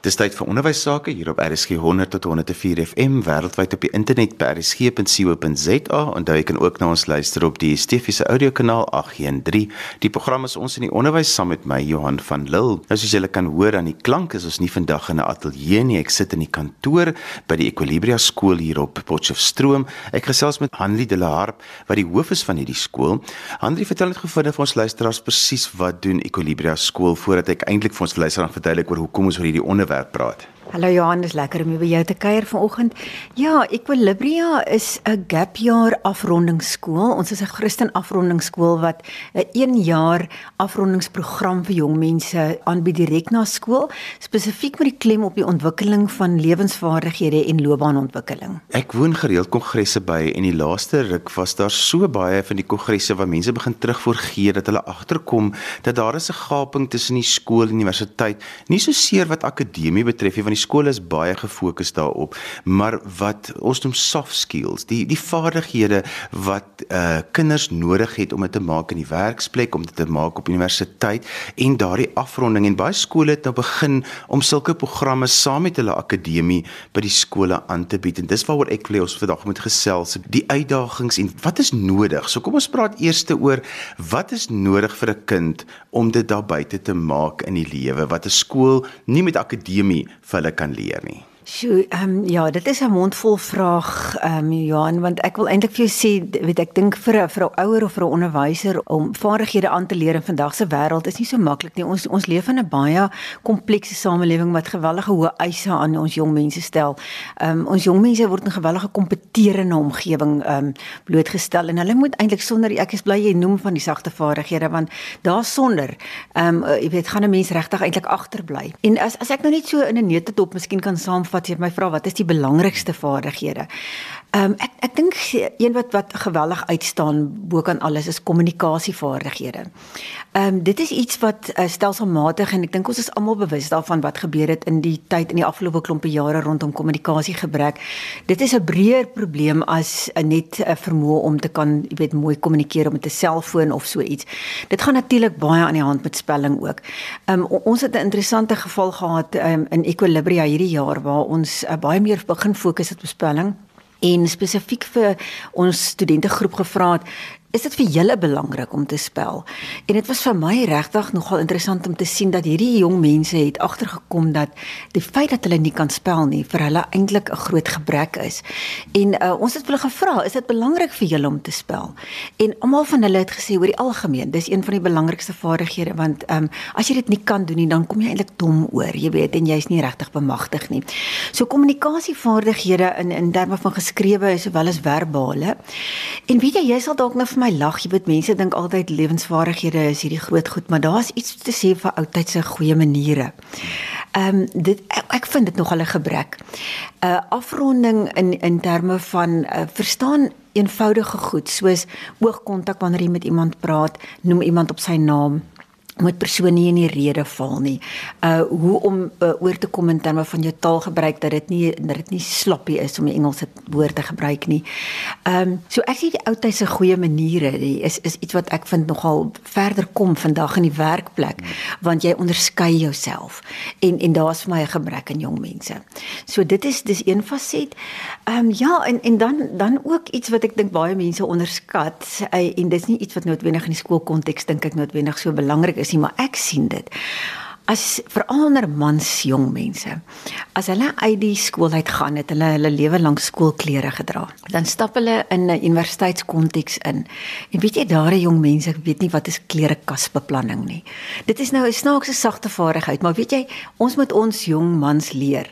Dis tyd vir onderwys sake hier op RSG 100 tot 104 FM wêreldwyd op die internet by rsg.co.za en daar kan ook na ons luister op die Stefiese audiokanaal 813. Die program is ons in die onderwys saam met my Johan van Lille. Nou soos julle kan hoor aan die klank is ons nie vandag in 'n ateljee nie. Ek sit in die kantoor by die Equilibria skool hier op Potchefstroom. Ek gesels met Hanlie de la Harp wat die hoof is van hierdie skool. Hanlie, vertel net gou vir ons luisteraars presies wat doen Equilibria skool voordat ek eintlik vir ons luisteraars verduidelik oor hoekom ons oor hierdie onderwerp praat. Hallo Johan, dis lekker om by jou te kuier vanoggend. Ja, Equilibria is 'n gap jaar afrondingsskool. Ons is 'n Christen afrondingsskool wat 'n 1 jaar afrondingsprogram vir jong mense aanbied direk na skool, spesifiek met die klem op die ontwikkeling van lewensvaardighede en loopbaanontwikkeling. Ek woon gereeld kongresse by en die laaste ruk was daar so baie van die kongresse waar mense begin terugvoorgee dat hulle agterkom dat daar is 'n gaping tussen die skool en universiteit, nie so seer wat akademie betref nie, die skool is baie gefokus daarop, maar wat ons noem soft skills, die die vaardighede wat uh kinders nodig het om dit te maak in die werksplek, om dit te maak op universiteit en daardie afronding en baie skole het nou begin om sulke programme saam met hulle akademie by die skole aan te bied en dis waaroor ek wil ons vandag moet gesels, die uitdagings en wat is nodig. So kom ons praat eers oor wat is nodig vir 'n kind om dit daar buite te maak in die lewe wat 'n skool nie met akademie vir hulle kan leer nie. Sjoe, ehm um, ja, dit is 'n mondvol vraag, ehm um, Johan, want ek wil eintlik vir jou sê, weet ek dink vir 'n vir 'n ouer of vir 'n onderwyser om vaardighede aan te leer in vandag se wêreld is nie so maklik nie. Ons ons leef in 'n baie komplekse samelewing wat geweldige hoë eise aan ons jong mense stel. Ehm um, ons jong mense word in gewellige kompeterende omgewing ehm um, blootgestel en hulle moet eintlik sonder ek is bly jy noem van die sagte vaardighede want daar sonder ehm um, jy weet gaan 'n mens regtig eintlik agterbly. En as as ek nou net so in 'n neutedop miskien kan saamvat wat jy my vra wat is die belangrikste vaardighede? Ehm um, ek ek dink een wat wat geweldig uitstaan bo kan alles is kommunikasievaardighede. Ehm um, dit is iets wat uh, stelselmatig en ek dink ons is almal bewus daarvan wat gebeur het in die tyd in die afgelope klompe jare rondom kommunikasiegebrek. Dit is 'n breër probleem as uh, net 'n uh, vermoë om te kan, jy weet, mooi kommunikeer met 'n selfoon of so iets. Dit gaan natuurlik baie aan die hand met spelling ook. Ehm um, ons het 'n interessante geval gehad um, in Equilibria hierdie jaar waar ons uh, baie meer begin fokus op spelling en spesifiek vir ons studentegroep gevra het is dit vir julle belangrik om te spel. En dit was vir my regtig nogal interessant om te sien dat hierdie jong mense het agtergekom dat die feit dat hulle nie kan spel nie vir hulle eintlik 'n groot gebrek is. En uh, ons het hulle gevra, is dit belangrik vir julle om te spel? En almal van hulle het gesê oor die algemeen, dis een van die belangrikste vaardighede want ehm um, as jy dit nie kan doen nie, dan kom jy eintlik dom oor, jy weet, en jy's nie regtig bemagtig nie. So kommunikasievaardighede in in terme van geskrewe sowel as verbale. En weet jy, jy sal dalk nou my lag, jy weet mense dink altyd lewensvaardighede is hierdie groot goed, maar daar's iets te sê vir oudtydse goeie maniere. Ehm um, dit ek, ek vind dit nog 'n gebrek. 'n uh, Afronding in in terme van uh, verstaan eenvoudige goed soos oogkontak wanneer jy met iemand praat, noem iemand op sy naam moet persoon nie in die rede val nie. Uh hoe om uh, oor te kom in terme van jou taalgebruik dat dit nie dat dit nie sloppy is om die Engelse woorde gebruik nie. Ehm um, so ek sê die ou tyd se goeie maniere die is is iets wat ek vind nogal verder kom vandag in die werkplek want jy onderskei jouself en en daar's vir my 'n gebrek in jong mense. So dit is dis een faset. Ehm um, ja en en dan dan ook iets wat ek dink baie mense onderskat uh, en dis nie iets wat noodwendig in die skoolkonteks dink ek noodwendig so belangrik is nie, maar ek sien dit as veral onder mans jong mense. As hulle uit die skool uit gaan, het hulle hulle lewe lank skoolklere gedra. Dan stap hulle in 'n universiteitskonteks in. En weet jy daar die jong mense weet nie wat is klerekasbeplanning nie. Dit is nou 'n snaakse sagte vaardigheid, maar weet jy, ons moet ons jong mans leer.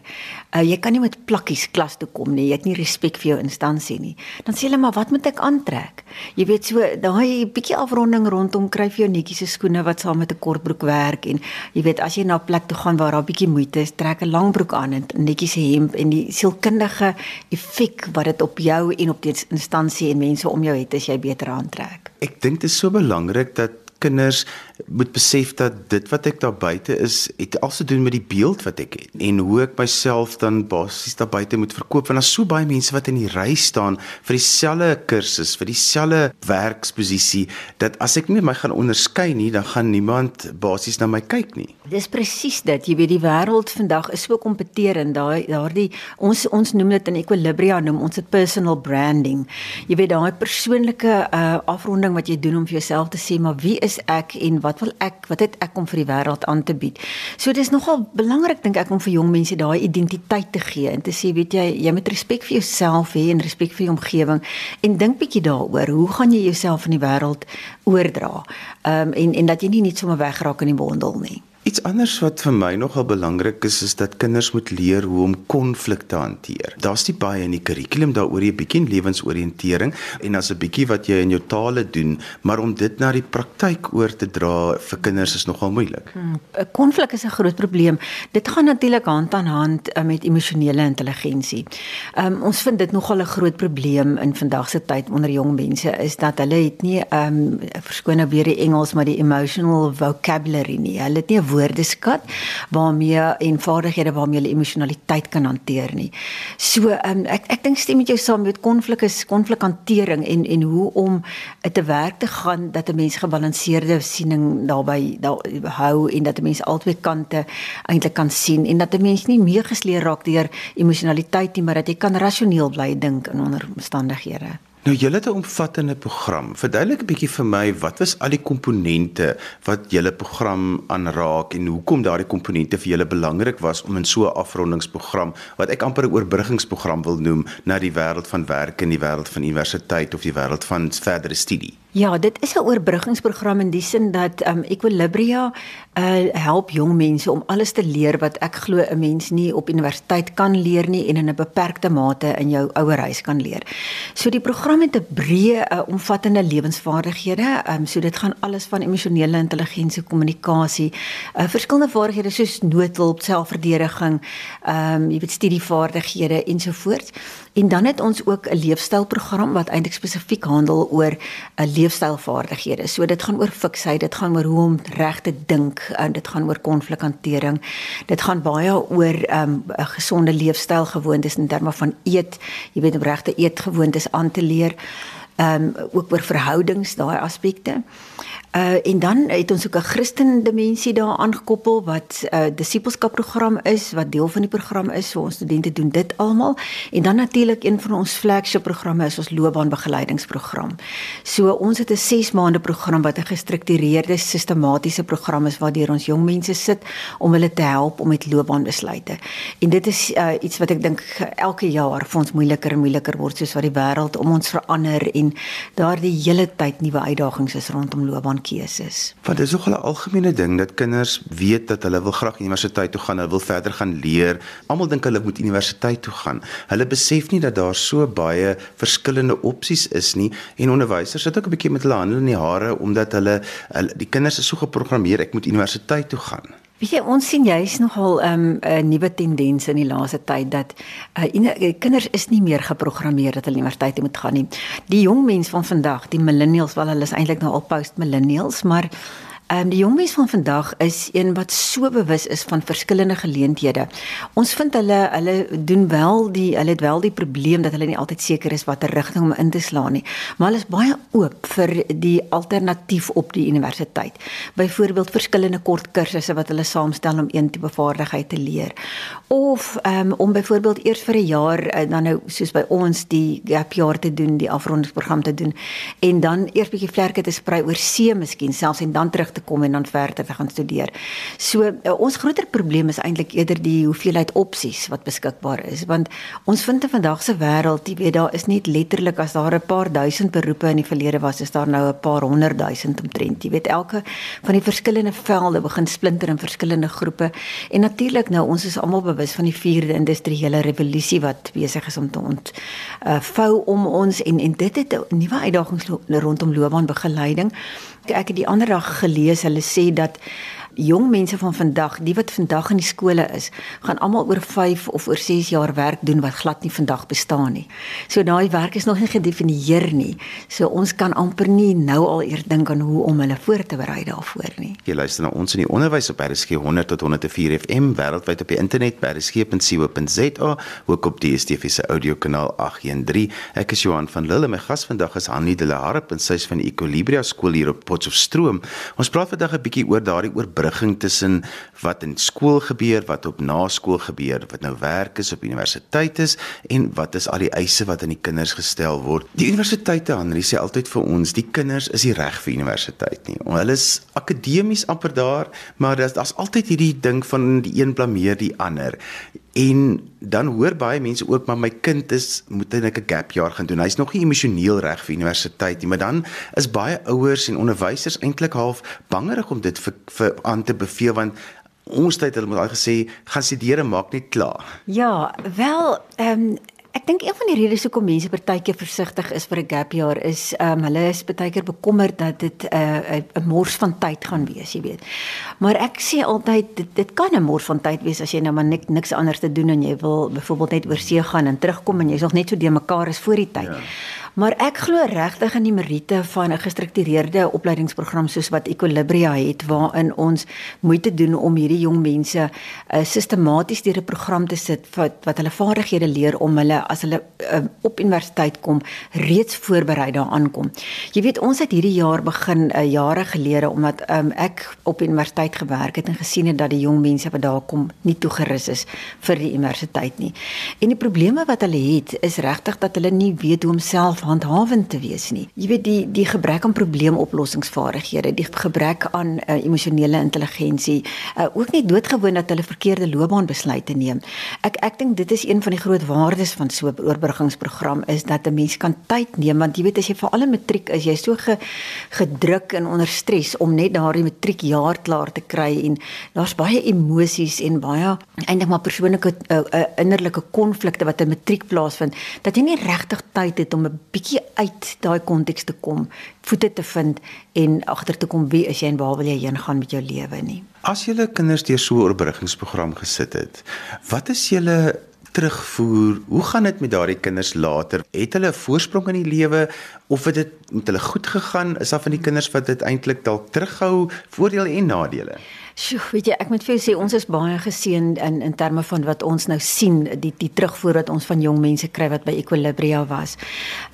Uh, jy kan nie met plakkies klas toe kom nie. Jy het nie respek vir jou instansie nie. Dan sê hulle maar, "Wat moet ek aantrek?" Jy weet so, daai bietjie afronding rondom kry vir jou netjies se skoene wat saam met 'n kortbroek werk en jy weet as jy na 'n plek toe gaan waar daar bietjie moeite is, trek 'n lang broek aan en netjies 'n hemp en die sielkundige effek wat dit op jou en op die instansie en mense om jou het as jy beter aantrek. Ek dink dit is so belangrik dat kinders moet besef dat dit wat ek daar buite is, het alles te doen met die beeld wat ek het en hoe ek myself dan basies daar buite moet verkoop want daar's so baie mense wat in die ry staan vir dieselfde kursus, vir dieselfde werksposisie dat as ek nie my gaan onderskei nie, dan gaan niemand basies na my kyk nie. Dis presies dit. Jy weet die wêreld vandag is so kompeterend. Daai daardie ons ons noem dit in Equilibria noem ons dit personal branding. Jy weet daai persoonlike uh afronding wat jy doen om vir jouself te sê maar wie is ek en wat wil ek wat het ek om vir die wêreld aan te bied. So dis nogal belangrik dink ek om vir jong mense daai identiteit te gee en te sê weet jy jy moet respek vir jouself hê en respek vir jou omgewing en dink bietjie daaroor hoe gaan jy jouself in die wêreld oordra. Ehm um, en en dat jy nie net sommer wegraak in die wondel nie. Iets anders wat vir my nogal belangrik is is dat kinders moet leer hoe om konflik te hanteer. Daar's nie baie in die kurrikulum daaroor nie, 'n bietjie lewensoriëntering en as 'n bietjie wat jy in jou tale doen, maar om dit na die praktyk oor te dra vir kinders is nogal moeilik. 'n hmm, Konflik is 'n groot probleem. Dit gaan natuurlik hand aan hand uh, met emosionele intelligensie. Um, ons vind dit nogal 'n groot probleem in vandag se tyd onder jong mense is dat hulle het nie ehm um, verskoon nou weer die Engels maar die emotional vocabulary nie. Hulle het nie 'n woordeskat waarmee en vaardighede waarmee jy emosionaliteit kan hanteer nie. So um, ek ek dink stem met jou saam met konflik is konflikhantering en en hoe om te werk te gaan dat 'n mens gebalanseerde siening daarbey daar hou en dat 'n mens albei kante eintlik kan sien en dat 'n mens nie meegesleer raak deur emosionaliteit nie, maar dat jy kan rasioneel bly dink in onder omstandighede. Nou julle het 'n omvattende program. Verduidelik 'n bietjie vir my wat was al die komponente wat julle program aanraak en hoekom daardie komponente vir julle belangrik was om in so 'n afrondingsprogram wat ek amper 'n oorbruggingsprogram wil noem na die wêreld van werk en die wêreld van universiteit of die wêreld van verdere studie. Ja, dit is 'n oorbruggingsprogram in die sin dat um Equilibria uh help jong mense om alles te leer wat ek glo 'n mens nie op universiteit kan leer nie en in 'n beperkte mate in jou ouerhuis kan leer. So die program het 'n breë uh, omvattende lewensvaardighede. Um so dit gaan alles van emosionele intelligensie, kommunikasie, uh verskillende vaardighede soos noodhulp, selfverdediging, um jy weet studievaardighede ensovoorts. En dan het ons ook 'n leefstylprogram wat eintlik spesifiek handel oor 'n leefstylvaardighede. So dit gaan oor fiksheid, dit gaan oor hoe om reg te dink, en dit gaan oor konflikhantering. Dit gaan baie oor 'n um, gesonde leefstyl gewoontes in terme van eet, jy weet om regte eetgewoontes aan te leer. Ehm um, ook oor verhoudings, daai aspekte. Uh en dan het ons ook 'n Christen dimensie daar aangekoppel wat 'n uh, disippelskap program is wat deel van die program is. So ons studente doen dit almal. En dan natuurlik een van ons flagship programme is ons loopbaanbegeleidingsprogram. So ons het 'n 6 maande program wat 'n gestruktureerde sistematiese program is waardeur ons jong mense sit om hulle te help om met loopbaanbesluite. En dit is uh, iets wat ek dink elke jaar vir ons moeiliker en moeiliker word soos wat die wêreld om ons verander en daardie hele tyd nuwe uitdagings is rondom loopbaan keuses. Want dit is nog 'n algemene ding dat kinders weet dat hulle wil graag universiteit toe gaan, hulle wil verder gaan leer. Almal dink hulle moet universiteit toe gaan. Hulle besef nie dat daar so baie verskillende opsies is nie en onderwysers sit ook 'n bietjie met hulle hande in die hare omdat hulle, hulle die kinders is so geprogrammeer ek moet universiteit toe gaan. Weet jy ons sien juist nogal 'n um, 'n nuwe tendens in die laaste tyd dat uh, kinders is nie meer geprogrammeer dat hulle universiteit moet gaan nie. Die jong mense van vandag, die millennials, wel hulle is eintlik nou al post millennials, maar Ehm um, die jong mense van vandag is een wat so bewus is van verskillende geleenthede. Ons vind hulle hulle doen wel die hulle het wel die probleem dat hulle nie altyd seker is watter rigting om in te slaan nie, maar hulle is baie oop vir die alternatief op die universiteit. Byvoorbeeld verskillende kort kursusse wat hulle saamstel om een tipe vaardigheid te leer. Of ehm um, om byvoorbeeld eers vir 'n jaar uh, dan nou soos by ons die gap jaar te doen, die afrondingsprogram te doen en dan eers bietjie vlerke te sprei oor see miskien selfs en dan terug te kom en dan verder te gaan studeer. So uh, ons groter probleem is eintlik eerder die hoeveelheid opsies wat beskikbaar is want ons vind in vandag se wêreld, jy weet daar is net letterlik as daar 'n paar duisend beroepe in die verlede was, is daar nou 'n paar honderd duisend omtrent. Jy weet elke van die verskillende velde begin splinter in verskillende groepe en natuurlik nou ons is almal bewus van die vierde industriële revolusie wat besig is om te ont uh, vou om ons en en dit het 'n nuwe uitdagings rondom loopbaanbegeleiding ek het die ander dag gelees hulle sê dat jong mense van vandag, die wat vandag in die skole is, gaan almal oor 5 of oor 6 jaar werk doen wat glad nie vandag bestaan nie. So daai werk is nog nie gedefinieer nie. So ons kan amper nie nou al eers dink aan hoe om hulle voor te berei daarvoor nie. Jy luister na ons in die onderwys op RSG 100 tot 104 FM wêreldwyd op die internet by rsg.co.za, ook op die DSTV se audiokanaal 813. Ek is Johan van Lille. My gas vandag is Hanlie de la Harp en sy is van die Equilibria skool hier op Potchefstroom. Ons praat vandag 'n bietjie oor daardie oorbrugging tussen wat in skool gebeur, wat op naskool gebeur, wat nou werk is op universiteit is en wat is al die eise wat aan die kinders gestel word. Die universiteite Hanlie sê altyd vir ons, die kinders is nie reg vir universiteit nie. Hulle is akademies amper daar, maar daar's altyd hierdie ding van die een blameer die ander. En dan hoor baie mense ook maar my kind is moet net 'n gap jaar gaan doen. Hy's nog nie emosioneel reg vir universiteit nie, maar dan is baie ouers en onderwysers eintlik half bangerig om dit vir, vir aan te beveel want ons tyd hulle moet al gesê gaan studeer en maak net klaar. Ja, wel ehm um, Ek dink een van die redes hoekom mense partykeer versigtig is vir 'n gap jaar is ehm um, hulle is partykeer bekommerd dat dit 'n uh, 'n mors van tyd gaan wees, jy weet. Maar ek sê altyd dit dit kan 'n mors van tyd wees as jy nou maar nik, niks anders te doen en jy wil byvoorbeeld net oor see gaan en terugkom en jy's nog net so de mekaar is voor die tyd. Ja. Maar ek glo regtig in die meriete van 'n gestruktureerde opleidingsprogram soos wat Equilibria het waarin ons moeite doen om hierdie jong mense uh, sistematies deur 'n program te sit wat wat hulle vaardighede leer om hulle as hulle uh, op universiteit kom reeds voorberei daaraan kom. Jy weet ons het hierdie jaar begin uh, jare gelede omdat um, ek op universiteit gewerk het en gesien het dat die jong mense wat daar kom nie toegerus is vir die universiteit nie. En die probleme wat hulle het is regtig dat hulle nie weet hoe om self handhawend te wees nie. Jy weet die die gebrek aan probleemoplossingsvaardighede, die gebrek aan uh, emosionele intelligensie, uh, ook nie doodgewoon dat hulle verkeerde loopbaanbesluite neem. Ek ek dink dit is een van die groot waardes van so 'n oorbruggingsprogram is dat 'n mens kan tyd neem want jy weet as jy vir alle matriek is jy so ge, gedruk en onder stres om net daardie matriekjaar klaar te kry en daar's baie emosies en baie eintlik maar persoonlike uh, uh, innerlike konflikte wat in matriek plaasvind dat jy nie regtig tyd het om 'n bietjie uit daai konteks te kom, voete te vind en agter te kom wie is jy en waar wil jy heen gaan met jou lewe nie. As jy hulle kinders deur so 'n oorbruggingsprogram gesit het, wat is julle terugvoer? Hoe gaan dit met daardie kinders later? Het hulle 'n voorsprong in die lewe of het dit met hulle goed gegaan? Is daar van die kinders wat dit eintlik dalk terughou, voordele en nadele? Sjoe, weet jy, ek moet vir jou sê ons is baie geseën in in terme van wat ons nou sien, die die terugvoer wat ons van jong mense kry wat by Equilibria was.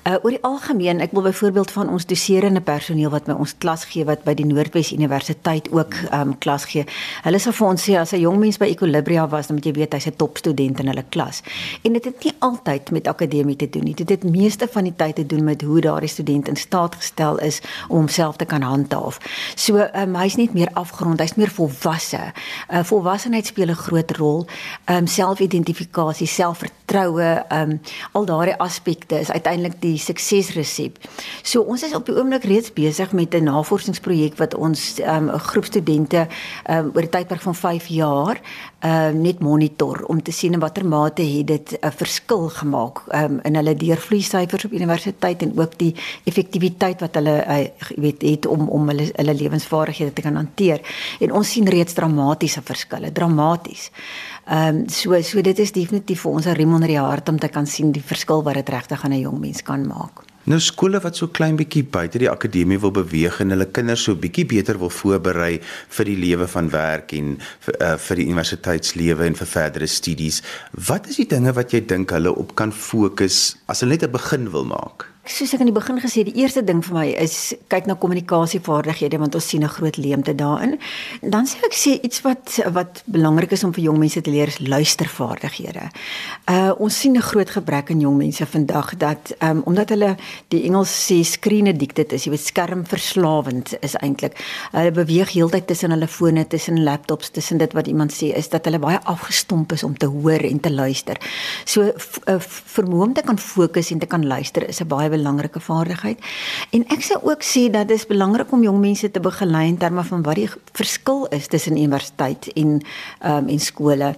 Uh oor die algemeen, ek wil byvoorbeeld van ons doserende personeel wat by ons klas gee wat by die Noordwes Universiteit ook um klas gee. Hulle sê vir ons sê as 'n jong mens by Equilibria was, dan moet jy weet hy's 'n topstudent in hulle klas. En dit het nie altyd met akademie te doen nie. Dit het meeste van die tyd te doen met hoe daardie student in staat gestel is om homself te kan handhaaf. So um hy's net meer afgerond, hy's meer vol volwasse. Uh, volwassenheid speel 'n groot rol. Ehm um, selfidentifikasie, selfvertroue, ehm um, al daardie aspekte is uiteindelik die suksesresep. So ons is op die oomblik reeds besig met 'n navorsingsprojek wat ons ehm, 'n um, groep studente um, oor 'n tydperk van 5 jaar ehm uh, net monitor om te sien in watter mate het dit 'n verskil gemaak um, in hulle deurvloeisyfers op universiteit en ook die effektiwiteit wat hulle uh, weet het om om hulle hulle lewensvaardighede te kan hanteer. En ons sien reeds dramatiese verskille, dramaties. Ehm um, so so dit is definitief vir ons 'n rem onder die hart om te kan sien die verskil wat dit regtig aan 'n jong mens kan maak. Nou skole wat so klein bietjie buite die akademie wil beweeg en hulle kinders so bietjie beter wil voorberei vir die lewe van werk en vir, uh, vir die universiteitslewe en vir verdere studies. Wat is die dinge wat jy dink hulle op kan fokus as hulle net 'n begin wil maak? Soos ek aan die begin gesê die eerste ding vir my is kyk na kommunikasievaardighede want ons sien 'n groot leemte daarin. Dan sê ek sê iets wat wat belangrik is om vir jong mense te leer is luistervaardighede. Uh ons sien 'n groot gebrek in jong mense vandag dat um omdat hulle die Engels sê screen addicted is, jy weet skermverslawend is eintlik. Hulle beweeg heeltyd tussen hulle fone, tussen laptops, tussen dit wat iemand sê is dat hulle baie afgestomp is om te hoor en te luister. So uh, vermoë om te kan fokus en te kan luister is 'n baie belangrike vaardigheid. En ek sou ook sê dat dit is belangrik om jong mense te begelei in terme van wat die verskil is tussen universiteit en ehm um, en skole.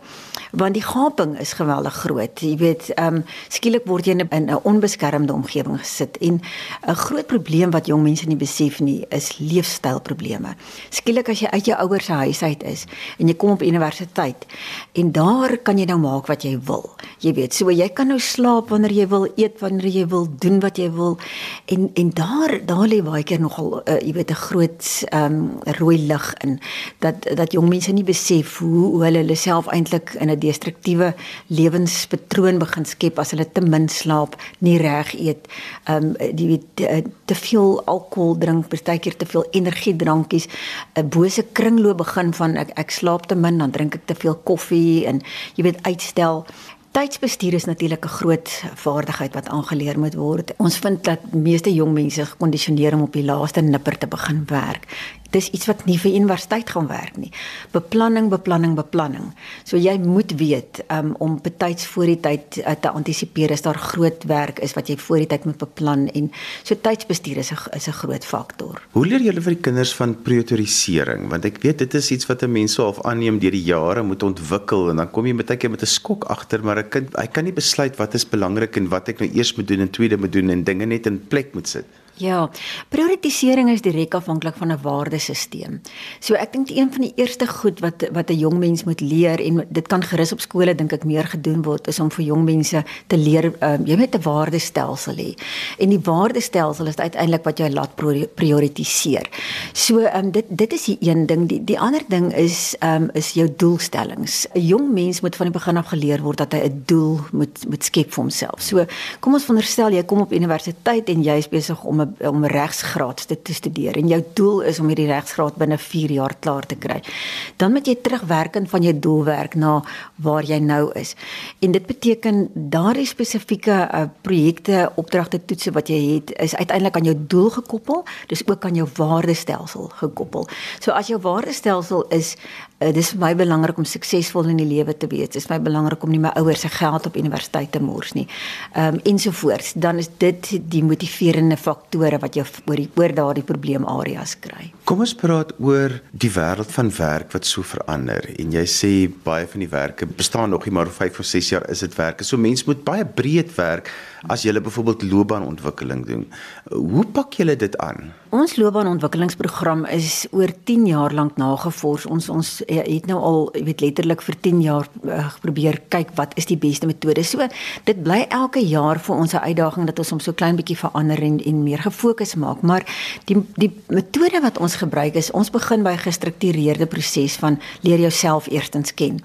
Want die gaping is geweldig groot. Jy weet, ehm um, skielik word jy in 'n onbeskermde omgewing gesit en 'n groot probleem wat jong mense nie besef nie is leefstylprobleme. Skielik as jy uit jou ouers se huis uit is en jy kom op universiteit en daar kan jy nou maak wat jy wil. Jy weet, so jy kan nou slaap wanneer jy wil, eet wanneer jy wil, doen wat jy wil. En en daar daar lê baie keer nogal uh, jy weet 'n groot ehm um, rooi lig in dat dat jong mense nie besef hoe hoe hulle hulle self eintlik in 'n destruktiewe lewenspatroon begin skep as hulle te min slaap, nie reg eet, ehm um, die weet te, te veel alkohol drink, partykeer te veel energiedrankies, 'n bose kringloop begin van ek ek slaap te min, dan drink ek te veel koffie en jy weet uitstel tydsbestuur is natuurlik 'n groot vaardigheid wat aangeleer moet word. Ons vind dat meeste jong mense gekondisioneer om op die laaste nipper te begin werk dis iets wat nie vir universiteit gaan werk nie. Beplanning, beplanning, beplanning. So jy moet weet um, om betyds voor die tyd uh, te antisipeer as daar groot werk is wat jy voor die tyd moet beplan en so tydsbestuur is 'n is 'n groot faktor. Hoe leer julle vir die kinders van priorisering? Want ek weet dit is iets wat 'n mens so half aanneem deur die jare moet ontwikkel en dan kom jy baie keer met 'n skok agter, maar 'n kind hy kan nie besluit wat is belangrik en wat ek nou eers moet doen en tweede moet doen en dinge net in plek moet sit. Ja, prioritisering is direk afhanklik van 'n waardesisteem. So ek dink een van die eerste goed wat wat 'n jong mens moet leer en dit kan gerus op skole dink ek meer gedoen word is om vir jong mense te leer um, jy moet 'n waardestelsel hê. En die waardestelsel is uiteindelik wat jou laat prioritiseer. So um, dit dit is die een ding. Die die ander ding is um, is jou doelstellings. 'n Jong mens moet van die begin af geleer word dat hy 'n doel moet moet skep vir homself. So kom ons veronderstel jy kom op universiteit en jy is besig om 'n om regsgraad te, te studeer en jou doel is om hierdie regsgraad binne 4 jaar klaar te kry. Dan moet jy terugwerkend van jou doelwerk na waar jy nou is. En dit beteken daardie spesifieke uh, projekte, opdragte, toetse wat jy het is uiteindelik aan jou doel gekoppel, dis ook aan jou waardestelsel gekoppel. So as jou waardestelsel is Uh, dis vir my belangrik om suksesvol in die lewe te wees. Dis vir my belangrik om nie my ouers se geld op universiteit te mors nie. Ehm um, ensovoorts. Dan is dit die motiverende faktore wat jou oor die oor daardie probleemareas kry. Kom ons praat oor die wêreld van werk wat so verander. En jy sê baie van die werke bestaan nog nie, maar oor 5 of 6 jaar is dit werke. So mense moet baie breed werk as jy byvoorbeeld loopbaanontwikkeling doen. Hoe pak jy dit aan? Ons loopbaanontwikkelingsprogram is oor 10 jaar lank nagevors. Ons ons eh, het nou al, jy weet letterlik vir 10 jaar uh, probeer kyk wat is die beste metode. So dit bly elke jaar vir ons 'n uitdaging dat ons hom so klein bietjie verander en en meer gefokus maak. Maar die die metode wat ons gebruik is ons begin by 'n gestruktureerde proses van leer jouself eerstens ken.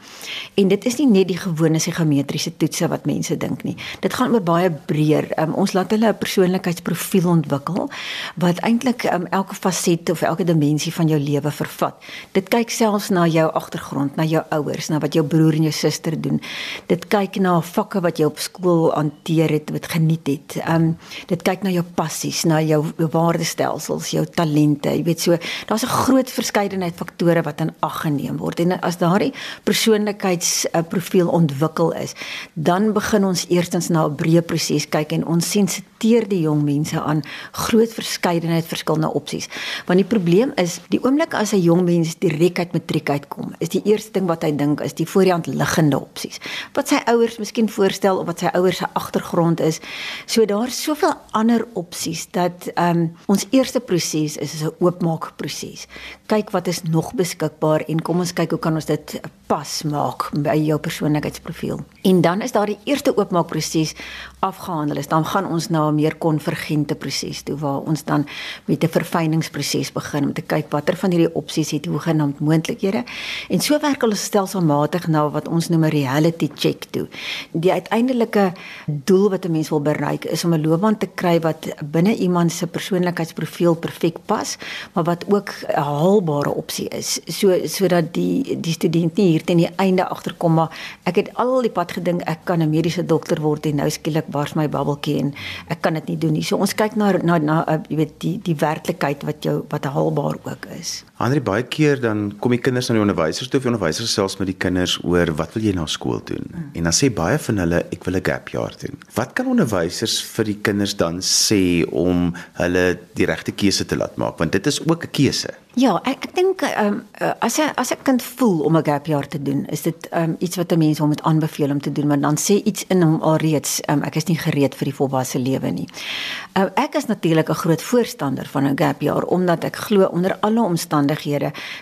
En dit is nie net die gewone psigometriese toetse wat mense dink nie. Dit gaan oor baie breër. Um, ons laat hulle 'n persoonlikheidsprofiel ontwikkel wat eintlik um, elke faset of elke dimensie van jou lewe vervat. Dit kyk selfs na jou agtergrond, na jou ouers, na wat jou broer en jou suster doen. Dit kyk na vakke wat jy op skool hanteer het, wat geniet het. Um dit kyk na jou passies, na jou waardestelsels, jou talente. Jy weet so, daar's 'n groot verskeidenheid faktore wat in ag geneem word. En as daardie persoonlikheidsprofiel ontwikkel is, dan begin ons eerstens na 'n breë proses kyk en ons sensiteer die jong mense aan groot verskeidenheid verskillende opsies. Want die probleem is, die oomblik as 'n jong mens direk uit matriek uitkom, is die eerste ding wat hy dink is die voor die hand liggende opsies. Wat sy ouers miskien voorstel of wat sy ouers se agtergrond is. So daar's soveel ander opsies dat ehm um, ons eerste proses is 'n oopmaak proses. Kyk wat is nog beskikbaar en kom ons kyk hoe kan ons dit pas maak by jou persoonlikheidsprofiel. En dan is daar die eerste oopmaak proses afgehandel is, dan gaan ons na 'n meer konvergente proses toe waar ons dan met 'n verfyningsproses begin om te kyk watter van hierdie opsies het hoegenaamd moontlikhede. En so werk hulle stelselmatig na wat ons noem 'n reality check toe. Die uiteindelike doel wat 'n mens wil bereik is om 'n loopbaan te kry wat binne iemand se persoonlikheidsprofiel perfek pas, maar wat ook 'n haalbare opsie is. So sodat die die student nie hier teen die einde agterkom maar ek het al die pad gedink ek kan 'n mediese dokter word en nou skielik bars my babbeltjie en ek kan dit nie doen nie. So ons kyk na na na uh, jy weet die die werklikheid wat jou wat haalbaar ook is. Andre baie keer dan kom die kinders na die onderwysers toe of die onderwysers selfs met die kinders oor wat wil jy na skool doen? Mm. En dan sê baie van hulle ek wil 'n gap jaar doen. Wat kan onderwysers vir die kinders dan sê om hulle die regte keuse te laat maak want dit is ook 'n keuse. Ja, ek ek dink ehm um, as jy as 'n kind voel om 'n gap jaar te doen, is dit ehm um, iets wat 'n mens hom moet aanbeveel om te doen, want dan sê iets in hom alreeds ehm um, ek is nie gereed vir die volwasse lewe nie. Uh, ek is natuurlik 'n groot voorstander van 'n gap jaar omdat ek glo onder alle omstandighede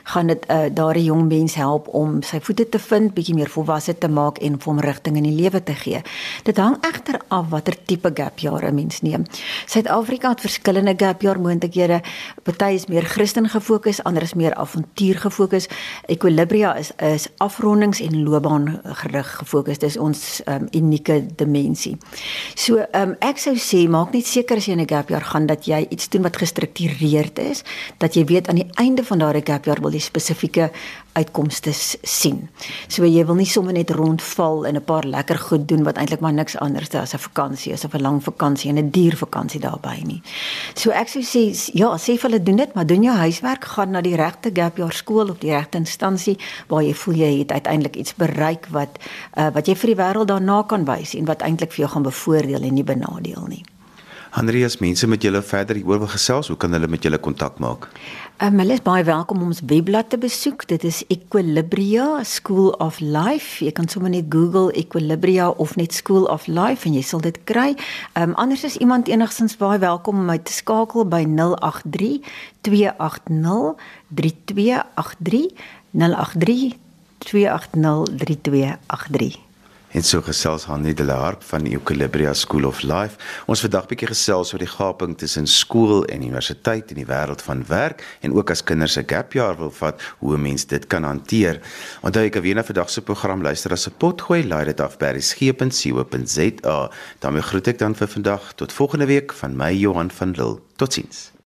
gaan dit uh, daardie jong mens help om sy voete te vind, bietjie meer volwasse te maak en vir hom rigting in die lewe te gee. Dit hang egter af watter tipe gap jaar 'n mens neem. Suid-Afrika het verskillende gap jaar moontlikhede. Party is meer Christen gefokus, ander is meer avontuur gefokus. Equilibria is is afrondings en loopbaan gerig gefokus. Dis ons um, unieke dimensie. So um, ek sou sê maak net seker as jy 'n gap jaar gaan dat jy iets doen wat gestruktureerd is, dat jy weet aan die einde van daardie gap jaar wil jy spesifieke uitkomste sien. So jy wil nie sommer net rondval en 'n paar lekker goed doen wat eintlik maar niks anders is as 'n vakansie, as 'n lang vakansie en 'n duur vakansie daarbey nie. So ek sou sê ja, sê vir hulle doen dit, maar doen jou huiswerk, gaan na die regte gap jaar skool of die regte instansie waar jy voel jy het uiteindelik iets bereik wat uh, wat jy vir die wêreld daarna kan wys en wat eintlik vir jou gaan bevoordeel en nie benadeel nie. Andreas, mense met julle verder hieroor wil gesels, hoe kan hulle met julle kontak maak? Um, hulle is baie welkom om ons webblad te besoek. Dit is Equilibria School of Life. Jy kan sommer net Google Equilibria of net School of Life en jy sal dit kry. Um, anders is iemand enigstens baie welkom om my te skakel by 083 280 3283 083 280 3283. En so gesels Hanni de Laarp van Equilibria School of Life. Ons vandag bietjie gesels oor die gaping tussen skool en universiteit in die wêreld van werk en ook as kinders 'n gap jaar wil vat, hoe 'n mens dit kan hanteer. Onthou ek weer na vandag se program luister as 'n potgooi, laai dit af by resgep.co.za. daarmee groet ek dan vir vandag tot volgende week van my Johan van Lille. Totsiens.